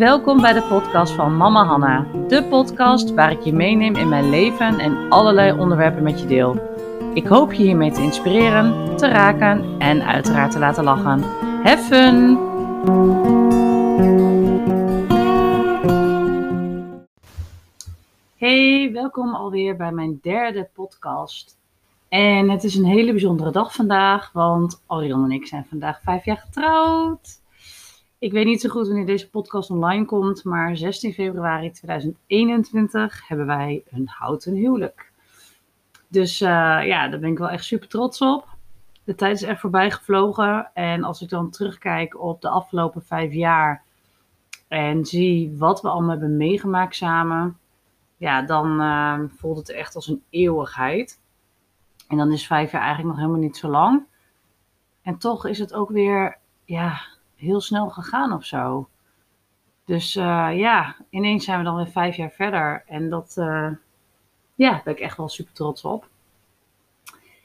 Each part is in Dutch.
welkom bij de podcast van Mama Hanna. De podcast waar ik je meeneem in mijn leven en allerlei onderwerpen met je deel. Ik hoop je hiermee te inspireren, te raken en uiteraard te laten lachen. Fun! Hey, welkom alweer bij mijn derde podcast. En het is een hele bijzondere dag vandaag, want Ariane en ik zijn vandaag vijf jaar getrouwd. Ik weet niet zo goed wanneer deze podcast online komt, maar 16 februari 2021 hebben wij een houten huwelijk. Dus uh, ja, daar ben ik wel echt super trots op. De tijd is echt voorbij gevlogen. En als ik dan terugkijk op de afgelopen vijf jaar en zie wat we allemaal hebben meegemaakt samen, ja, dan uh, voelt het echt als een eeuwigheid. En dan is vijf jaar eigenlijk nog helemaal niet zo lang. En toch is het ook weer, ja, heel snel gegaan of zo. Dus uh, ja, ineens zijn we dan weer vijf jaar verder. En dat, uh, ja, ben ik echt wel super trots op.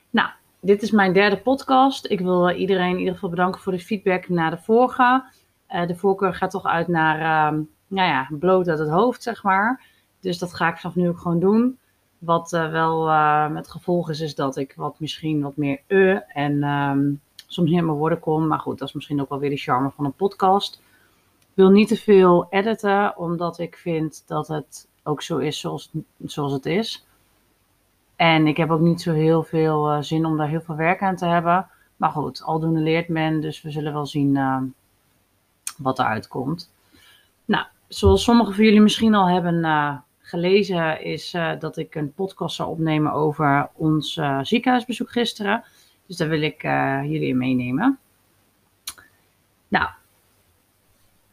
Nou, dit is mijn derde podcast. Ik wil iedereen in ieder geval bedanken voor de feedback na de vorige. De voorkeur gaat toch uit naar, ehm, nou ja, bloot uit het hoofd, zeg maar. Dus dat ga ik vanaf nu ook gewoon doen. Wat wel met gevolg is, is dat ik wat misschien wat meer en um, soms niet in mijn woorden kom. Maar goed, dat is misschien ook wel weer de charme van een podcast. Ik wil niet te veel editen, omdat ik vind dat het ook zo is zoals, zoals het is. En ik heb ook niet zo heel veel uh, zin om daar heel veel werk aan te hebben. Maar goed, aldoende leert men, dus we zullen wel zien uh, wat eruit komt. Nou, zoals sommigen van jullie misschien al hebben uh, gelezen, is dat ik een podcast zou opnemen over ons ziekenhuisbezoek gisteren. Dus daar wil ik uh, jullie in meenemen. Nou,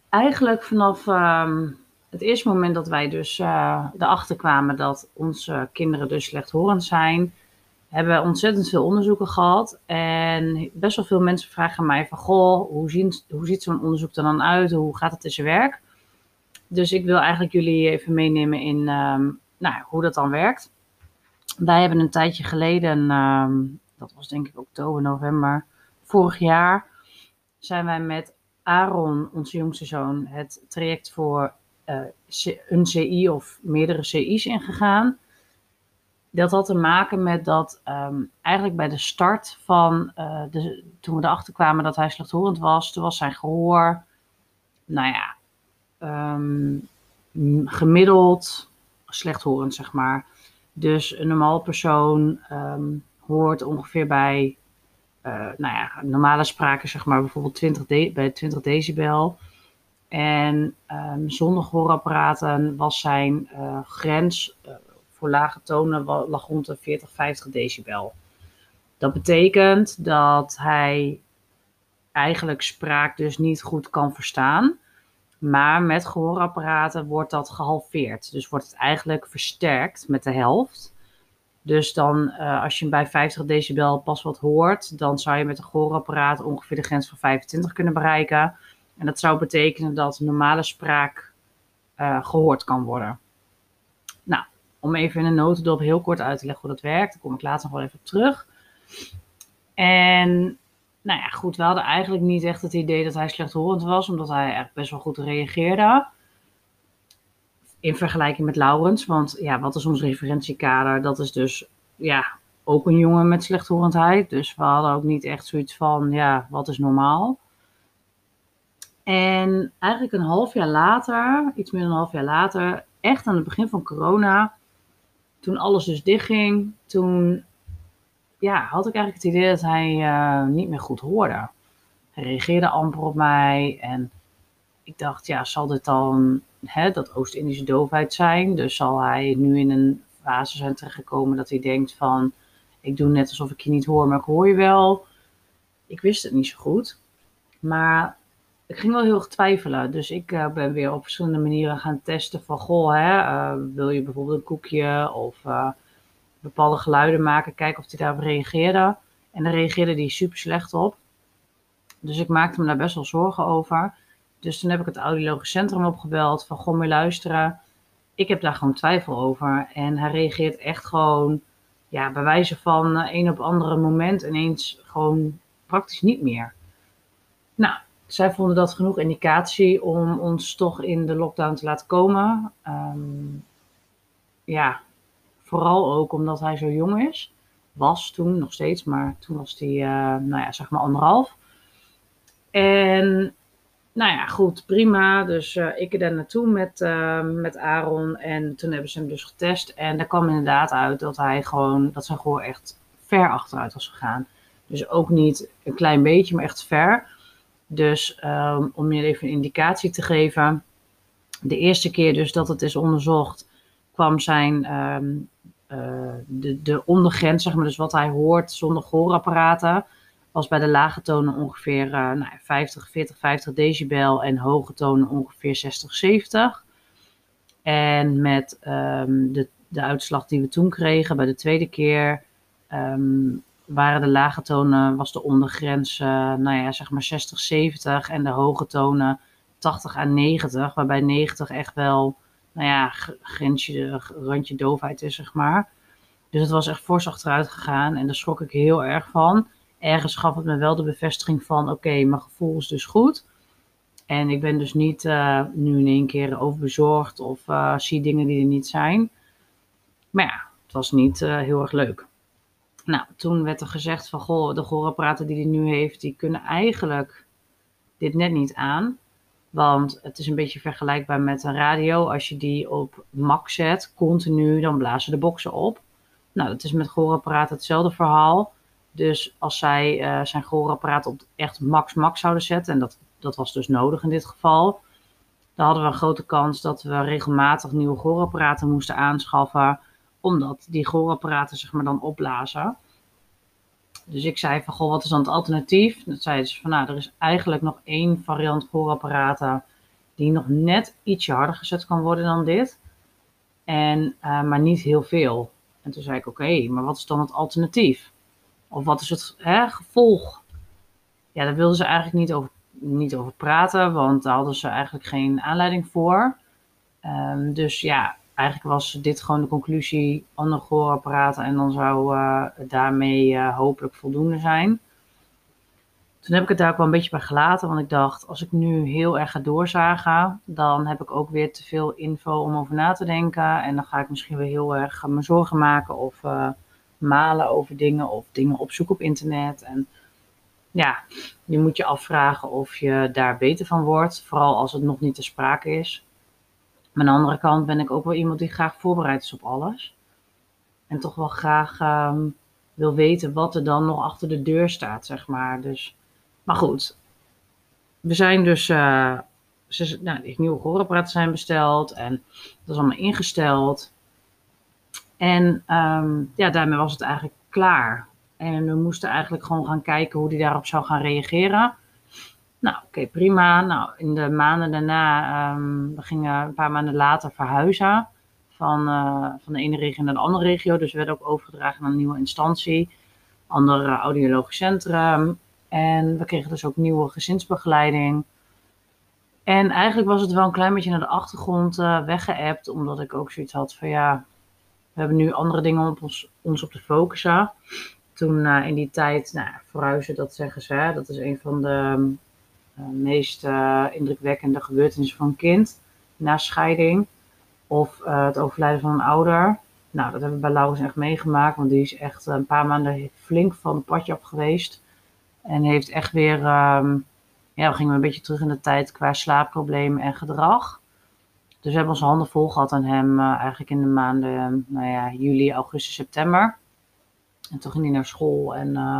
eigenlijk vanaf um, het eerste moment dat wij dus uh, erachter kwamen dat onze kinderen dus slechthorend zijn, hebben we ontzettend veel onderzoeken gehad. En best wel veel mensen vragen mij van, goh, hoe, hoe ziet zo'n onderzoek er dan uit? Hoe gaat het in zijn werk? Dus ik wil eigenlijk jullie even meenemen in um, nou, hoe dat dan werkt. Wij hebben een tijdje geleden um, dat was denk ik oktober, november vorig jaar, zijn wij met Aaron, onze jongste zoon, het traject voor uh, een CI of meerdere CI's ingegaan. Dat had te maken met dat um, eigenlijk bij de start van, uh, de, toen we erachter kwamen dat hij slechthorend was, toen was zijn gehoor, nou ja, um, gemiddeld slechthorend, zeg maar. Dus een normaal persoon um, hoort ongeveer bij uh, nou ja, normale spraken, zeg maar bijvoorbeeld 20 bij 20 decibel. En um, zonder gehoorapparaten was zijn uh, grens uh, voor lage tonen lag rond de 40, 50 decibel. Dat betekent dat hij eigenlijk spraak dus niet goed kan verstaan. Maar met gehoorapparaten wordt dat gehalveerd. Dus wordt het eigenlijk versterkt met de helft. Dus dan, uh, als je bij 50 decibel pas wat hoort, dan zou je met een gehoorapparaat ongeveer de grens van 25 kunnen bereiken. En dat zou betekenen dat normale spraak uh, gehoord kan worden. Nou, om even in een notendop heel kort uit te leggen hoe dat werkt, daar kom ik later nog wel even op terug. En nou ja, goed, we hadden eigenlijk niet echt het idee dat hij slechthorend was, omdat hij eigenlijk best wel goed reageerde in vergelijking met Laurens. Want ja, wat is ons referentiekader? Dat is dus ja, ook een jongen met slechthorendheid. Dus we hadden ook niet echt zoiets van, ja, wat is normaal? En eigenlijk een half jaar later, iets meer dan een half jaar later, echt aan het begin van corona, toen alles dus dichtging, toen ja, had ik eigenlijk het idee dat hij uh, niet meer goed hoorde. Hij reageerde amper op mij en ik dacht, ja, zal dit dan hè, dat Oost-Indische doofheid zijn? Dus zal hij nu in een fase zijn terechtgekomen dat hij denkt van, ik doe net alsof ik je niet hoor, maar ik hoor je wel. Ik wist het niet zo goed. Maar ik ging wel heel erg twijfelen. Dus ik uh, ben weer op verschillende manieren gaan testen van, goh, hè, uh, wil je bijvoorbeeld een koekje of uh, bepaalde geluiden maken, kijken of hij daarop reageerde. En daar reageerde hij super slecht op. Dus ik maakte me daar best wel zorgen over. Dus toen heb ik het audiologisch centrum opgebeld van goh, maar luisteren. Ik heb daar gewoon twijfel over. En hij reageert echt gewoon, ja, bij wijze van een op andere moment ineens gewoon praktisch niet meer. Nou, zij vonden dat genoeg indicatie om ons toch in de lockdown te laten komen. Ehm, ja, vooral ook omdat hij zo jong is. Was toen nog steeds, maar toen was hij, uh, nou ja, zeg maar anderhalf. En nou ja, goed, prima. Dus uh, ik er naartoe met, uh, met Aaron. En toen hebben ze hem dus getest. En daar kwam inderdaad uit dat hij gewoon, dat zijn gehoor echt ver achteruit was gegaan. Dus ook niet een klein beetje, maar echt ver. Dus um, om je even een indicatie te geven. De eerste keer dus dat het is onderzocht, kwam zijn um, uh, de, de ondergrens, zeg maar, dus wat hij hoort zonder gehoorapparaten was bij de lage tonen ongeveer uh, nou, 50, 40, 50 decibel en hoge tonen ongeveer 60, 70. En met um, de, de uitslag die we toen kregen bij de tweede keer, um, waren de lage tonen, was de ondergrens, uh, nou ja, zeg maar 60, 70 en de hoge tonen 80 à 90, waarbij 90 echt wel, nou ja, grensje, randje doofheid is, zeg maar. Dus het was echt fors achteruit gegaan en daar schrok ik heel erg van ergens gaf het me wel de bevestiging van: oké, mijn gevoel is dus goed. En ik ben dus niet uh, nu in één keer overbezorgd of uh, zie dingen die er niet zijn. Maar ja, het was niet uh, heel erg leuk. Nou, toen werd er gezegd van, goh, de gehoorapparaten die hij nu heeft, die kunnen eigenlijk dit net niet aan. Want het is een beetje vergelijkbaar met een radio. Als je die op max zet, continu, dan blazen de boxen op. Nou, dat is met gehoorapparaten hetzelfde verhaal. Dus als zij uh, zijn gehoorapparaat op echt max max zouden zetten, en dat, dat was dus nodig in dit geval, dan hadden we een grote kans dat we regelmatig nieuwe gehoorapparaten moesten aanschaffen, omdat die gehoorapparaten zeg maar dan opblazen. Dus ik zei van, goh, wat is dan het alternatief? Dat zeiden ze van, nou, er is eigenlijk nog één variant gehoorapparaten die nog net ietsje harder gezet kan worden dan dit. En, uh, maar niet heel veel. En toen zei ik, oké, maar wat is dan het alternatief? Of wat is het hè, gevolg? Ja, daar wilden ze eigenlijk niet over, niet over praten, want daar hadden ze eigenlijk geen aanleiding voor. Um, dus ja, eigenlijk was dit gewoon de conclusie: gehoorapparaten en dan zou het daarmee uh, hopelijk voldoende zijn. Toen heb ik het daar ook wel een beetje bij gelaten, want ik dacht: als ik nu heel erg ga doorzagen, dan heb ik ook weer te veel info om over na te denken. En dan ga ik misschien weer heel erg me zorgen maken of. Malen over dingen of dingen opzoeken op internet. En ja, je moet je afvragen of je daar beter van wordt, vooral als het nog niet te sprake is. Maar aan de andere kant ben ik ook wel iemand die graag voorbereid is op alles. En toch wel graag um, wil weten wat er dan nog achter de deur staat, zeg maar. Dus, maar goed, we zijn dus, uh, nou, die nieuwe gehoorapparaten zijn besteld en dat is allemaal ingesteld. En um, ja, daarmee was het eigenlijk klaar. En we moesten eigenlijk gewoon gaan kijken hoe die daarop zou gaan reageren. Nou, oké, prima. Nou, in de maanden daarna, um, we gingen een paar maanden later verhuizen. Van, uh, van de ene regio naar de andere regio. Dus we werden ook overgedragen naar een nieuwe instantie. Ander audiologisch centrum. En we kregen dus ook nieuwe gezinsbegeleiding. En eigenlijk was het wel een klein beetje naar de achtergrond uh, weggeëpt. Omdat ik ook zoiets had van ja, we hebben nu andere dingen om ons, ons op te focussen. Toen uh, in die tijd, nou, verhuizen, dat zeggen ze, hè, dat is een van de uh, meest uh, indrukwekkende gebeurtenissen van een kind na scheiding. Of het overlijden van een ouder. Nou, dat hebben we bij Laurens echt meegemaakt, want die is echt een paar maanden flink van het padje af geweest. En heeft echt weer, um, ja, we gingen een beetje terug in de tijd qua slaapproblemen en gedrag. Dus we hebben onze handen vol gehad aan hem uh, eigenlijk in de maanden nou ja, juli, augustus, september. En toen ging hij naar school en uh,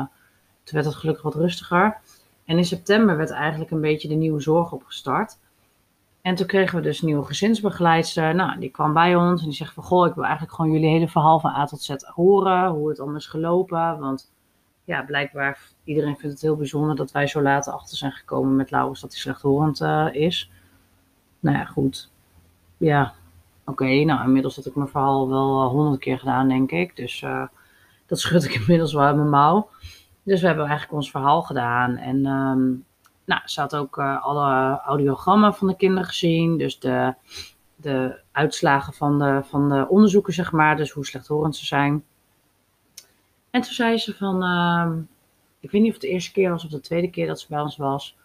toen werd het gelukkig wat rustiger. En in september werd eigenlijk een beetje de nieuwe zorg opgestart. En toen kregen we dus een nieuwe gezinsbegeleidster. Nou, die kwam bij ons en die zegt van... Goh, ik wil eigenlijk gewoon jullie hele verhaal van A tot Z horen. Hoe het allemaal is gelopen. Want ja, blijkbaar, iedereen vindt het heel bijzonder dat wij zo laat achter zijn gekomen met Laurens dat hij slechthorend uh, is. Nou ja, goed ja, oké, nou inmiddels had ik mijn verhaal wel honderd keer gedaan, denk ik. Dus uh, dat schud ik inmiddels wel uit mijn mouw. Dus we hebben eigenlijk ons verhaal gedaan. En um, nou, ze had ook uh, alle audiogrammen van de kinderen gezien. Dus de, de uitslagen van de, van de onderzoeken, zeg maar. Dus hoe slechthorend ze zijn. En toen zei ze van, uh, ik weet niet of het de eerste keer was of de tweede keer dat ze bij ons was.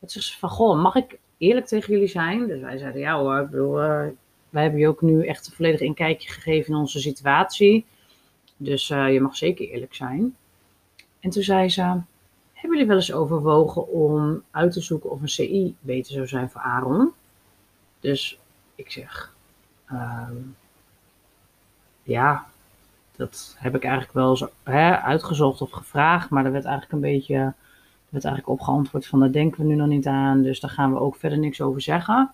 Het zegt ze van, goh, mag ik eerlijk tegen jullie zijn? Dus wij zeiden, ja hoor, ik bedoel, uh, wij hebben je ook nu echt een volledig inkijkje gegeven in onze situatie. Dus uh, je mag zeker eerlijk zijn. En toen zei ze, hebben jullie wel eens overwogen om uit te zoeken of een CI beter zou zijn voor Aaron? Dus ik zeg, uh, ja, dat heb ik eigenlijk wel zo, hè, uitgezocht of gevraagd, maar er werd eigenlijk een beetje werd eigenlijk op geantwoord van daar denken we nu nog niet aan, dus daar gaan we ook verder niks over zeggen.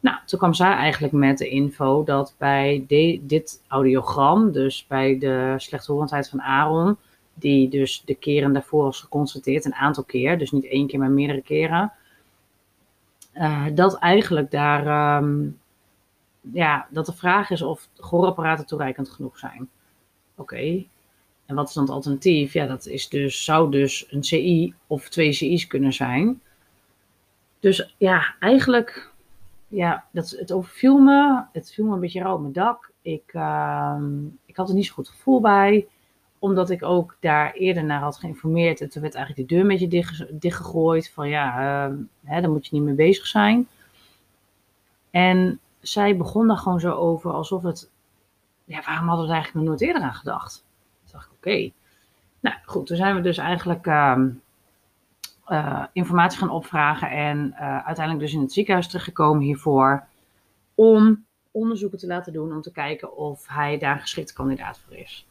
Nou, toen kwam zij eigenlijk met de info dat bij dit audiogram, dus bij de slechthorendheid van Aaron, die dus de keren daarvoor was geconstateerd, een aantal keer, dus niet één keer, maar meerdere keren, uh, dat eigenlijk daar, um, ja, dat de vraag is of gehoorapparaten toereikend genoeg zijn. Oké, en wat is dan het alternatief? Ja, dat is dus, zou dus een CI of twee CI's kunnen zijn. Dus ja, eigenlijk, ja, dat, het overviel me. Het viel me een beetje rauw op mijn dak. Ik, uh, ik had er niet zo goed gevoel bij. Omdat ik ook daar eerder naar had geïnformeerd. En toen werd eigenlijk de deur een beetje dicht, dichtgegooid. Van ja, uh, daar moet je niet mee bezig zijn. En zij begon daar gewoon zo over alsof het... Ja, waarom hadden we er eigenlijk nog nooit eerder aan gedacht? Nou goed, toen zijn we dus eigenlijk uh, uh, informatie gaan opvragen en uh, uiteindelijk dus in het ziekenhuis terechtgekomen hiervoor om onderzoeken te laten doen om te kijken of hij daar een kandidaat voor is.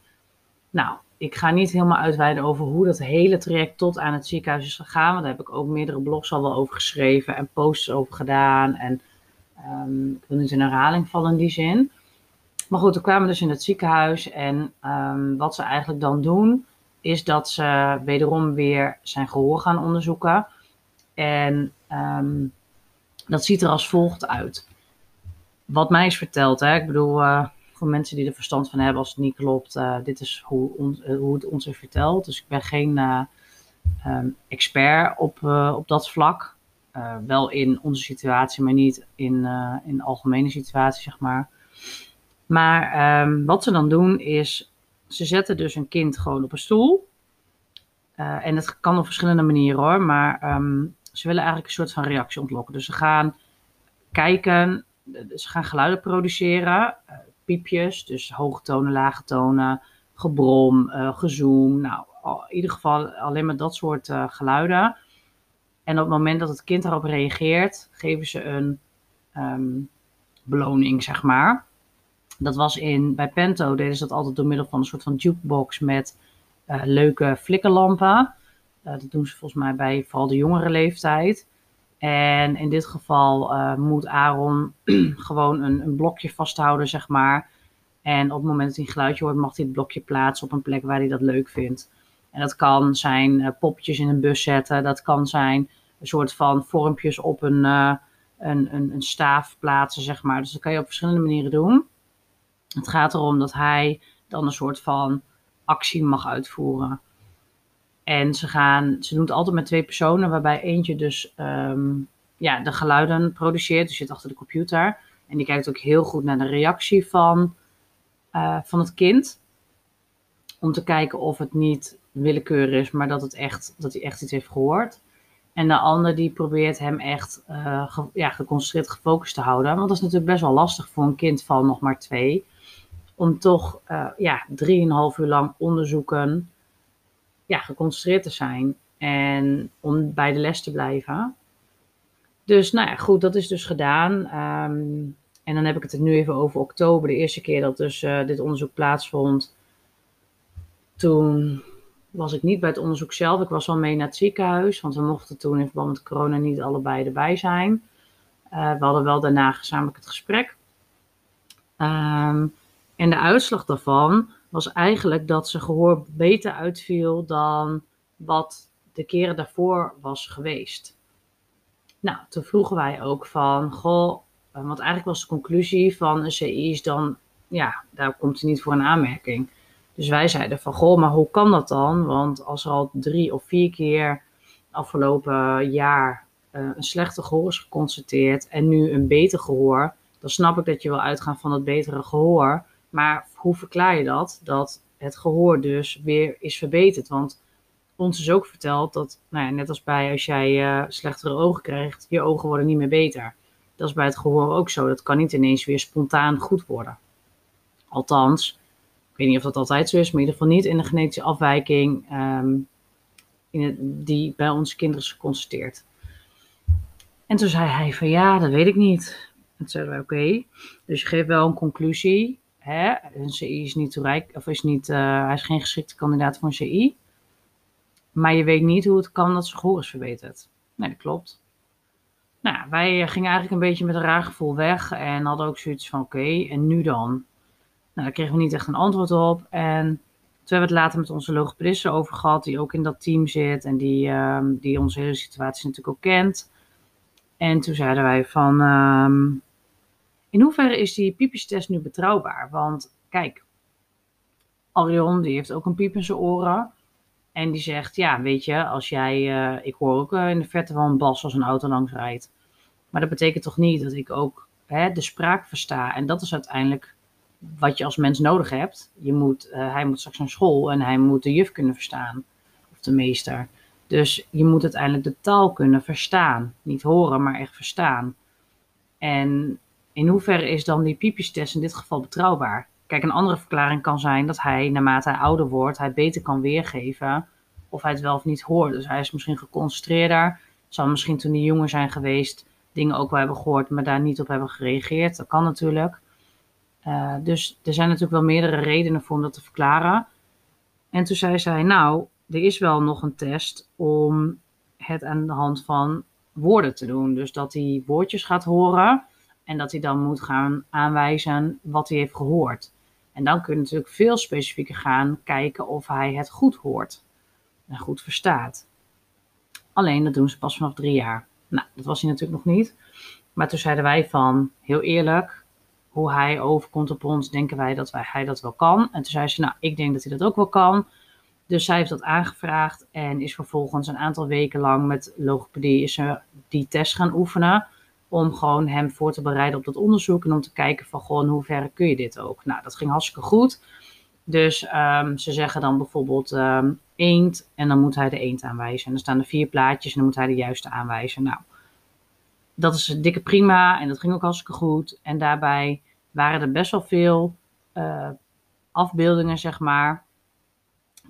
Nou, ik ga niet helemaal uitweiden over hoe dat hele traject tot aan het ziekenhuis is gegaan, want daar heb ik ook meerdere blogs al wel over geschreven en posts over gedaan en um, ik wil niet in herhaling vallen in die zin. Maar goed, we kwamen dus in het ziekenhuis en um, wat ze eigenlijk dan doen, is dat ze wederom weer zijn gehoor gaan onderzoeken. En um, dat ziet er als volgt uit. Wat mij is verteld, hè, ik bedoel, uh, voor mensen die er verstand van hebben als het niet klopt, uh, dit is hoe, hoe het ons is verteld. Dus ik ben geen um, expert op, op dat vlak. wel in onze situatie, maar niet in, in de algemene situatie, zeg maar. Maar um, wat ze dan doen is, ze zetten dus een kind gewoon op een stoel. Uh, en dat kan op verschillende manieren hoor, maar um, ze willen eigenlijk een soort van reactie ontlokken. Dus ze gaan kijken, ze gaan geluiden produceren, uh, piepjes, dus hoge tonen, lage tonen, gebrom, uh, gezoom. Nou, in ieder geval alleen maar dat soort geluiden. En op het moment dat het kind daarop reageert, geven ze een um, beloning, zeg maar. Dat was in, bij Pento deden ze dat altijd door middel van een soort van jukebox met uh, leuke flikkerlampen. Uh, dat doen ze volgens mij bij vooral de jongere leeftijd. En in dit geval uh, moet Aaron gewoon een, een, blokje vasthouden, zeg maar. En op het moment dat hij een geluidje hoort, mag hij het blokje plaatsen op een plek waar hij dat leuk vindt. En dat kan zijn poppetjes in een bus zetten. Dat kan zijn een soort van vormpjes op een, een, een, een staaf plaatsen, zeg maar. Dus dat kan je op verschillende manieren doen. Het gaat erom dat hij dan een soort van actie mag uitvoeren. En ze, gaan, ze doen het altijd met twee personen, waarbij eentje dus um, ja, de geluiden produceert, dus zit achter de computer. En die kijkt ook heel goed naar de reactie van, uh, van het kind. Om te kijken of het niet willekeurig is, maar dat, het echt, dat hij echt iets heeft gehoord. En de ander die probeert hem echt ge, ja, geconcentreerd gefocust te houden. Want dat is natuurlijk best wel lastig voor een kind van nog maar twee om toch uh, ja, drieënhalf uur lang onderzoeken, ja, geconcentreerd te zijn en om bij de les te blijven. Dus nou ja, goed, dat is dus gedaan. Um, en dan heb ik het nu even over oktober, de eerste keer dat dus uh, dit onderzoek plaatsvond. Toen was ik niet bij het onderzoek zelf. Ik was wel mee naar het ziekenhuis, want we mochten toen in verband met corona niet allebei erbij zijn. Uh, we hadden wel daarna gezamenlijk het gesprek. Um, en de uitslag daarvan was eigenlijk dat ze gehoor beter uitviel dan wat de keren daarvoor was geweest. Nou, toen vroegen wij ook van, goh, eh, want eigenlijk was de conclusie van een CI is dan, ja, daar komt hij niet voor een aanmerking. Dus wij zeiden van, goh, maar hoe kan dat dan? Want als er al drie of vier keer afgelopen jaar uh, een slechte gehoor is geconstateerd en nu een beter gehoor, dan snap ik dat je wil uitgaan van dat betere gehoor. Maar hoe verklaar je dat? Dat het gehoor dus weer is verbeterd. Want ons is ook verteld dat, nou ja, net als bij als jij uh, slechtere ogen krijgt, je ogen worden niet meer beter. Dat is bij het gehoor ook zo. Dat kan niet ineens weer spontaan goed worden. Althans, ik weet niet of dat altijd zo is, maar in ieder geval niet in de genetische afwijking um, in het, die bij onze kinderen is geconstateerd. En toen zei hij van ja, dat weet ik niet. En zeiden wij oké, dus je geeft wel een conclusie. Hè? CI is niet toerijk, of is niet, uh, hij is geen geschikte kandidaat voor een CI. Maar je weet niet hoe het kan dat zijn gehoor is verbeterd. Nee, dat klopt. Nou, wij gingen eigenlijk een beetje met een raar gevoel weg en hadden ook zoiets van oké, en nu dan? Nou, daar kregen we niet echt een antwoord op. En toen hebben we het later met onze logopediste over gehad, die ook in dat team zit en die, um, die onze hele situatie natuurlijk ook kent. En toen zeiden wij van, um, in hoeverre is die piepjestest nu betrouwbaar? Want kijk, Arion die heeft ook een piep in zijn oren. En die zegt, ja, weet je, als jij, uh, ik hoor ook uh, in de verte wel een bas als een auto langs rijdt. Maar dat betekent toch niet dat ik ook hè, de spraak versta. En dat is uiteindelijk wat je als mens nodig hebt. Je moet, uh, hij moet straks naar school en hij moet de juf kunnen verstaan. Of de meester. Dus je moet uiteindelijk de taal kunnen verstaan. Niet horen, maar echt verstaan. En in hoeverre is dan die piepjestest in dit geval betrouwbaar? Kijk, een andere verklaring kan zijn dat hij, naarmate hij ouder wordt, hij beter kan weergeven of hij het wel of niet hoort. Dus hij is misschien geconcentreerder. Zal misschien toen hij jonger zijn geweest dingen ook wel hebben gehoord, maar daar niet op hebben gereageerd. Dat kan natuurlijk. Uh, dus er zijn natuurlijk wel meerdere redenen voor om dat te verklaren. En toen zei zij, nou, er is wel nog een test om het aan de hand van woorden te doen. Dus dat hij woordjes gaat horen en dat hij dan moet gaan aanwijzen wat hij heeft gehoord. En dan kun je natuurlijk veel specifieker gaan kijken of hij het goed hoort en goed verstaat. Alleen dat doen ze pas vanaf drie jaar. Nou, dat was hij natuurlijk nog niet. Maar toen zeiden wij van, heel eerlijk, hoe hij overkomt op ons, denken wij dat wij, hij dat wel kan. En toen zei ze, nou, ik denk dat hij dat ook wel kan. Dus zij heeft dat aangevraagd en is vervolgens een aantal weken lang met logopedie is die test gaan oefenen. Om gewoon hem voor te bereiden op dat onderzoek en om te kijken van gewoon hoe ver kun je dit ook. Nou, dat ging hartstikke goed. Dus um, ze zeggen dan bijvoorbeeld um, eend en dan moet hij de eend aanwijzen. En dan staan er vier plaatjes en dan moet hij de juiste aanwijzen. Nou, dat is een dikke prima en dat ging ook hartstikke goed. En daarbij waren er best wel veel uh, afbeeldingen, zeg maar,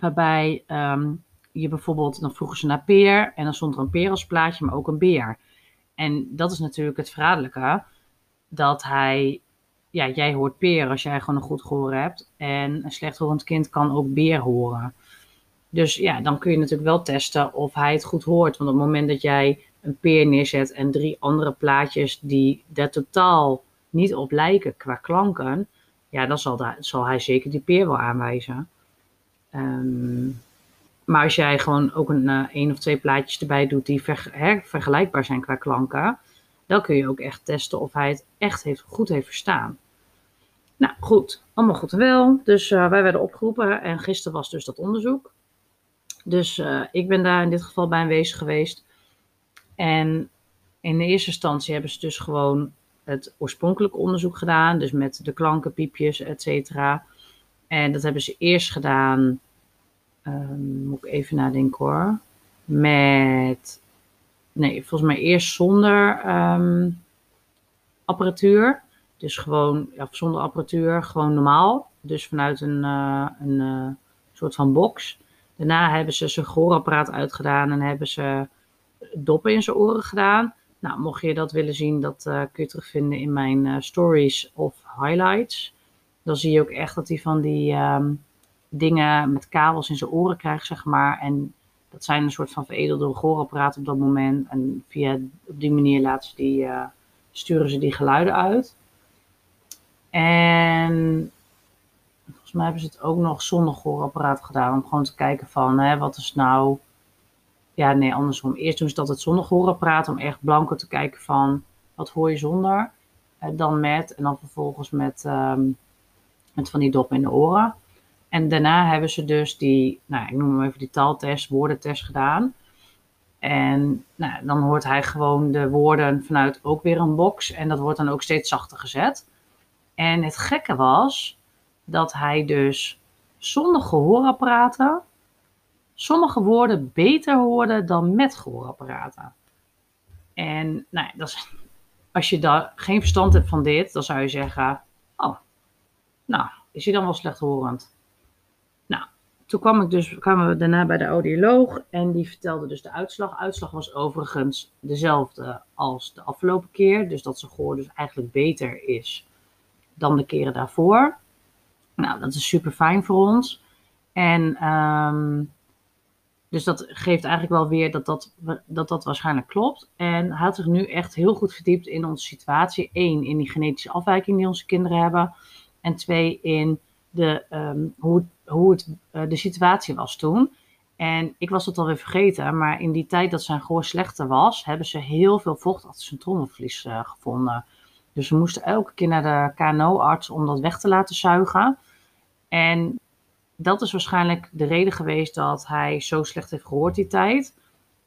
waarbij um, je bijvoorbeeld, dan vroegen ze naar peer en dan stond er een peer als plaatje, maar ook een beer. En dat is natuurlijk het verraderlijke, dat hij, ja, jij hoort peer als jij gewoon een goed gehoor hebt. En een slechthorend kind kan ook beer horen. Dus ja, dan kun je natuurlijk wel testen of hij het goed hoort. Want op het moment dat jij een peer neerzet en drie andere plaatjes die daar totaal niet op lijken qua klanken, ja, dan zal, daar, zal hij zeker die peer wel aanwijzen. Um, maar als jij gewoon ook een uh, één of twee plaatjes erbij doet die vergelijkbaar zijn qua klanken, dan kun je ook echt testen of hij het echt heeft, goed heeft verstaan. Nou goed, allemaal goed en wel. Dus uh, wij werden opgeroepen en gisteren was dus dat onderzoek. Dus uh, ik ben daar in dit geval bij aanwezig geweest. En in de eerste instantie hebben ze dus gewoon het oorspronkelijke onderzoek gedaan. Dus met de klanken, piepjes, et cetera. En dat hebben ze eerst gedaan Um, moet ik even nadenken hoor. Met. Nee, volgens mij eerst zonder um, apparatuur. Dus gewoon, ja, zonder apparatuur, gewoon normaal. Dus vanuit een, uh, een uh, soort van box. Daarna hebben ze zijn gehoorapparaat uitgedaan en hebben ze doppen in zijn oren gedaan. Nou, mocht je dat willen zien, dat uh, kun je terugvinden in mijn stories of highlights. Dan zie je ook echt dat hij van die um, dingen met kabels in zijn oren krijgt, zeg maar. En dat zijn een soort van veredelde gehoorapparaten op dat moment. En via, op die manier laten ze die, uh, sturen ze die geluiden uit. En volgens mij hebben ze het ook nog zonder gehoorapparaat gedaan. Om gewoon te kijken van, hè, wat is nou... Ja, nee, andersom. Eerst doen ze dat het zonder gehoorapparaat. Om echt blanco te kijken van, wat hoor je zonder? Dan met. En dan vervolgens met, um, met van die dop in de oren. En daarna hebben ze dus die, nou, ik noem hem even die taaltest, woordentest gedaan. En nou, dan hoort hij gewoon de woorden vanuit ook weer een box. En dat wordt dan ook steeds zachter gezet. En het gekke was dat hij dus zonder gehoorapparaten sommige woorden beter hoorden dan met gehoorapparaten. En nou dat is, als je daar geen verstand hebt van dit, dan zou je zeggen: Oh, nou, is hij dan wel slechthorend? Toen kwam ik dus, kwamen we daarna bij de audioloog en die vertelde dus de uitslag. Uitslag was overigens dezelfde als de afgelopen keer. Dus dat zijn gehoor dus eigenlijk beter is dan de keren daarvoor. Nou, dat is super fijn voor ons. En um, dus dat geeft eigenlijk wel weer dat dat, dat dat waarschijnlijk klopt. En hij had zich nu echt heel goed verdiept in onze situatie. Eén, in die genetische afwijking die onze kinderen hebben. En twee, in de, hoe, hoe het, uh, de situatie was toen. En ik was het alweer vergeten, maar in die tijd dat zijn gehoor slechter was, hebben ze heel veel vocht achter zijn trommelvlies uh, gevonden. Dus we moesten elke keer naar de KNO-arts om dat weg te laten zuigen. En dat is waarschijnlijk de reden geweest dat hij zo slecht heeft gehoord die tijd.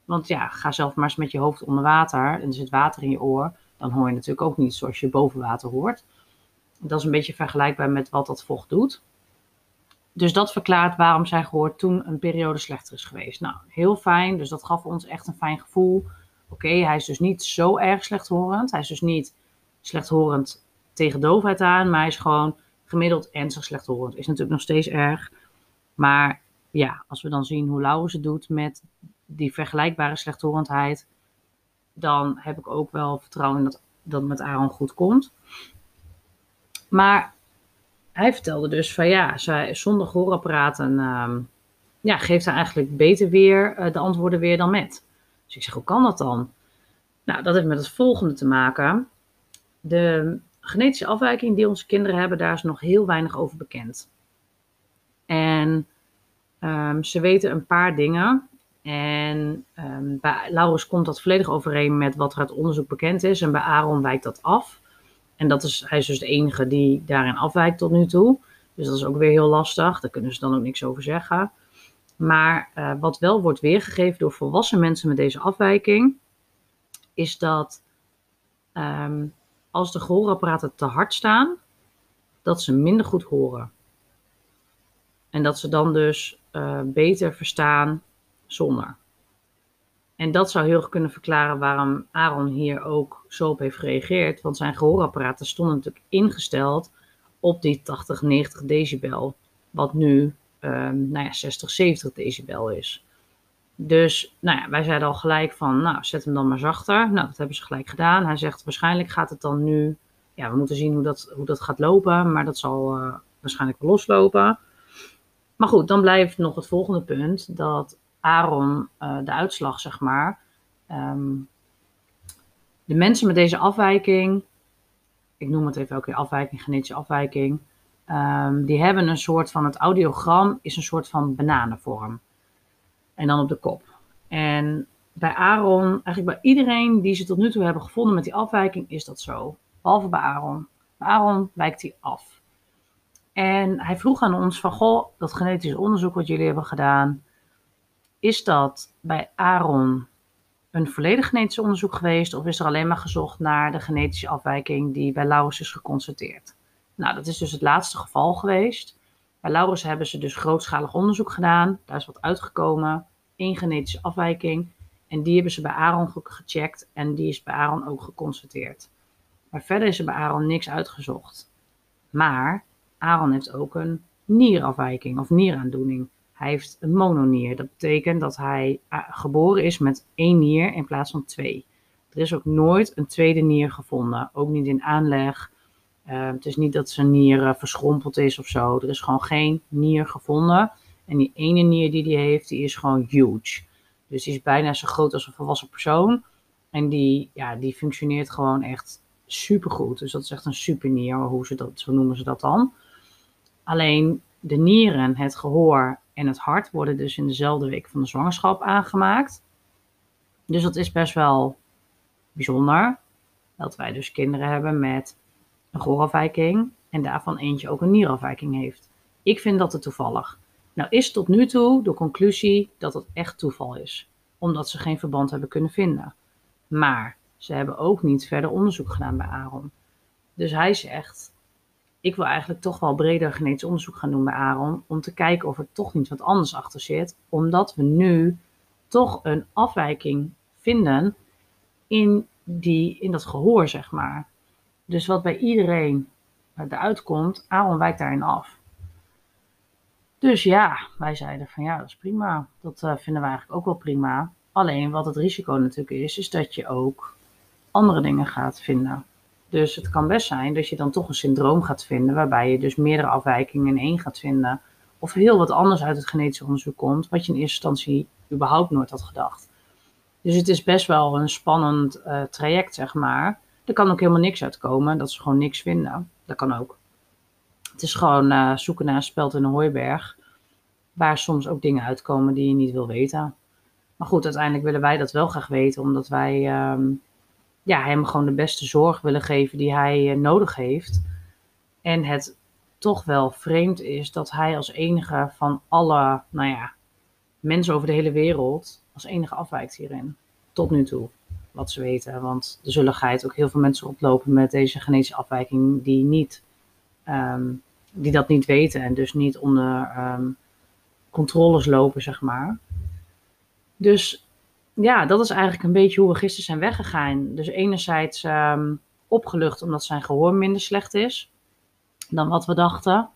Want ja, ga zelf maar eens met je hoofd onder water en er zit water in je oor. Dan hoor je natuurlijk ook niet zoals je boven water hoort. Dat is een beetje vergelijkbaar met wat dat vocht doet. Dus dat verklaart waarom zijn gehoor toen een periode slechter is geweest. Nou, heel fijn. Dus dat gaf ons echt een fijn gevoel. Oké, hij is dus niet zo erg slechthorend. Hij is dus niet slechthorend tegen doofheid aan, maar hij is gewoon gemiddeld ernstig slechthorend. Is natuurlijk nog steeds erg. Maar ja, als we dan zien hoe Laurens het doet met die vergelijkbare slechthorendheid, dan heb ik ook wel vertrouwen dat dat met Aaron goed komt. Maar hij vertelde dus van ja, zij, zonder gehoorapparaten uh, ja, geeft hij eigenlijk beter weer uh, de antwoorden weer dan met. Dus ik zeg, hoe kan dat dan? Nou, dat heeft met het volgende te maken. De genetische afwijking die onze kinderen hebben, daar is nog heel weinig over bekend. En um, ze weten een paar dingen. En um, bij Laurens komt dat volledig overeen met wat er uit onderzoek bekend is. En bij Aaron wijkt dat af. En dat is, hij is dus de enige die daarin afwijkt tot nu toe. Dus dat is ook weer heel lastig. Daar kunnen ze dan ook niks over zeggen. Maar uh, wat wel wordt weergegeven door volwassen mensen met deze afwijking, is dat um, als de gehoorapparaten te hard staan, dat ze minder goed horen. En dat ze dan dus uh, beter verstaan zonder. En dat zou heel goed kunnen verklaren waarom Aaron hier ook zo op heeft gereageerd. Want zijn gehoorapparaten stonden natuurlijk ingesteld op die 80, 90 decibel. Wat nu um, nou ja, 60, 70 decibel is. Dus nou ja, wij zeiden al gelijk van, nou, zet hem dan maar zachter. Nou, dat hebben ze gelijk gedaan. Hij zegt, waarschijnlijk gaat het dan nu... Ja, we moeten zien hoe dat, hoe dat gaat lopen, maar dat zal uh, waarschijnlijk loslopen. Maar goed, dan blijft nog het volgende punt, dat Aaron uh, de uitslag, zeg maar... Um, de mensen met deze afwijking, ik noem het even elke keer afwijking, genetische afwijking... Um, die hebben een soort van, het audiogram is een soort van bananenvorm. En dan op de kop. En bij Aaron, eigenlijk bij iedereen die ze tot nu toe hebben gevonden met die afwijking, is dat zo. Behalve bij Aaron. Aaron wijkt hij af. En hij vroeg aan ons van, goh, dat genetisch onderzoek wat jullie hebben gedaan, is dat bij Aaron een volledig genetisch onderzoek geweest of is er alleen maar gezocht naar de genetische afwijking die bij Laurens is geconstateerd? Nou, dat is dus het laatste geval geweest. Bij Laurens hebben ze dus grootschalig onderzoek gedaan. Daar is wat uitgekomen. één genetische afwijking. En die hebben ze bij Aaron gecheckt. En die is bij Aaron ook geconstateerd. Maar verder is er bij Aaron niks uitgezocht. Maar Aaron heeft ook een nierafwijking of nieraandoening. Hij heeft een mononier. Dat betekent dat hij eh, geboren is met één nier in plaats van twee. Er is ook nooit een tweede nier gevonden. Ook niet in aanleg. Uh, het is niet dat zijn nier uh, verschrompeld is of zo. Er is gewoon geen nier gevonden. En die ene nier die hij heeft, die is gewoon huge. Dus die is bijna zo groot als een volwassen persoon. En die, ja, die functioneert gewoon echt supergoed. Dus dat is echt een supernier, hoe ze dat, zo noemen ze dat dan. Alleen de nieren, het gehoor en het hart worden dus in dezelfde week van de zwangerschap aangemaakt. Dus dat is best wel bijzonder. Dat wij dus kinderen hebben met een gehoorafwijking en daarvan eentje ook een nierafwijking heeft. Ik vind dat het toevallig. Nou is tot nu toe de conclusie dat het echt toeval is, omdat ze geen verband hebben kunnen vinden. Maar ze hebben ook niet verder onderzoek gedaan bij Aaron. Dus hij zegt, ik wil eigenlijk toch wel breder genetisch onderzoek gaan doen bij Aaron. Om te kijken of er toch niet wat anders achter zit. Omdat we nu toch een afwijking vinden in, die, in dat gehoor, zeg maar. Dus wat bij iedereen eruit komt, Aaron wijkt daarin af. Dus ja, wij zeiden van ja, dat is prima. Dat uh, vinden we eigenlijk ook wel prima. Alleen wat het risico natuurlijk is, is dat je ook andere dingen gaat vinden. Dus het kan best zijn dat je dan toch een syndroom gaat vinden, waarbij je dus meerdere afwijkingen in één gaat vinden. Of heel wat anders uit het genetisch onderzoek komt, wat je in eerste instantie überhaupt nooit had gedacht. Dus het is best wel een spannend uh, traject, zeg maar. Er kan ook helemaal niks uitkomen, dat ze gewoon niks vinden. Dat kan ook. Het is gewoon uh, zoeken naar een speld in een hooiberg, waar soms ook dingen uitkomen die je niet wil weten. Maar goed, uiteindelijk willen wij dat wel graag weten, omdat wij um, ja, hem gewoon de beste zorg willen geven die hij uh, nodig heeft. En het toch wel vreemd is dat hij als enige van alle, nou ja, mensen over de hele wereld als enige afwijkt hierin. Tot nu toe, wat ze weten. Want er zullen geit ook heel veel mensen oplopen met deze genetische afwijking die, niet, um, die dat niet weten en dus niet onder um, controles lopen, zeg maar. Dus ja, dat is eigenlijk een beetje hoe we gisteren zijn weggegaan. Dus enerzijds um, opgelucht omdat zijn gehoor minder slecht is dan wat we dachten.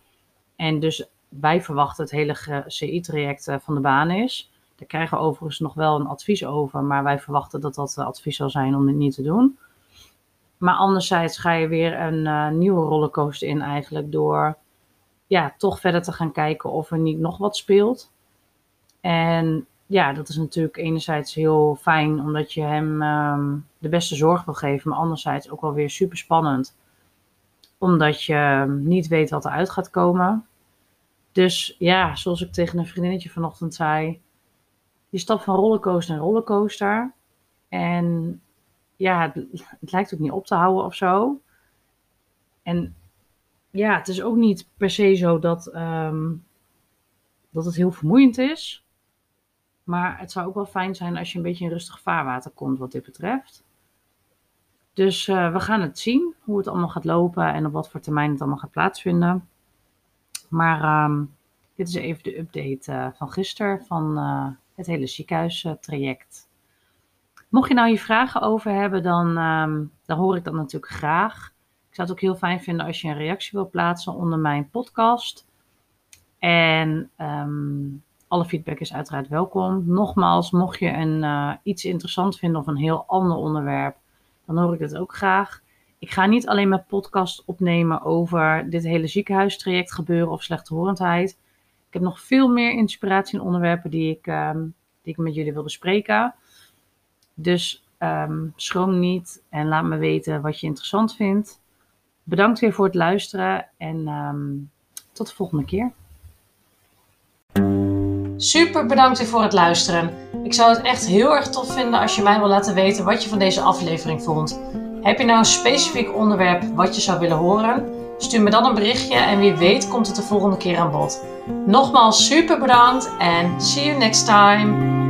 En dus wij verwachten het hele CI-traject eh, van de baan is. Daar krijgen we overigens nog wel een advies over, maar wij verwachten dat dat advies zal zijn om dit niet te doen. Maar anderzijds ga je weer een uh, nieuwe rollercoaster in eigenlijk door ja, toch verder te gaan kijken of er niet nog wat speelt. En ja, dat is natuurlijk enerzijds heel fijn omdat je hem um, de beste zorg wil geven, maar anderzijds ook wel weer super spannend. Omdat je niet weet wat eruit gaat komen. Dus ja, zoals ik tegen een vriendinnetje vanochtend zei, je stapt van rollercoaster naar rollercoaster. En ja, het, lijkt ook niet op te houden of zo. En ja, het is ook niet per se zo dat, um, dat het heel vermoeiend is. Maar het zou ook wel fijn zijn als je een beetje in rustig vaarwater komt wat dit betreft. Dus uh, we gaan het zien hoe het allemaal gaat lopen en op wat voor termijn het allemaal gaat plaatsvinden. Maar um, dit is even de update uh, van gisteren van uh, het hele ziekenhuistraject. Mocht je nou hier vragen over hebben, dan, um, dan hoor ik dat natuurlijk graag. Ik zou het ook heel fijn vinden als je een reactie wil plaatsen onder mijn podcast. En um, alle feedback is uiteraard welkom. Nogmaals, mocht je een, uh, iets interessant vinden of een heel ander onderwerp, dan hoor ik het ook graag. Ik ga niet alleen mijn podcast opnemen over dit hele ziekenhuistraject gebeuren of slechthorendheid. Ik heb nog veel meer inspiratie en onderwerpen die ik, um, die ik met jullie wil bespreken. Dus um, schroom niet en laat me weten wat je interessant vindt. Bedankt weer voor het luisteren en um, tot de volgende keer. Super bedankt voor het luisteren. Ik zou het echt heel erg tof vinden als je mij wil laten weten wat je van deze aflevering vond. Heb je nou een specifiek onderwerp wat je zou willen horen? Stuur me dan een berichtje en wie weet komt het de volgende keer aan bod. Nogmaals super bedankt en see you next time.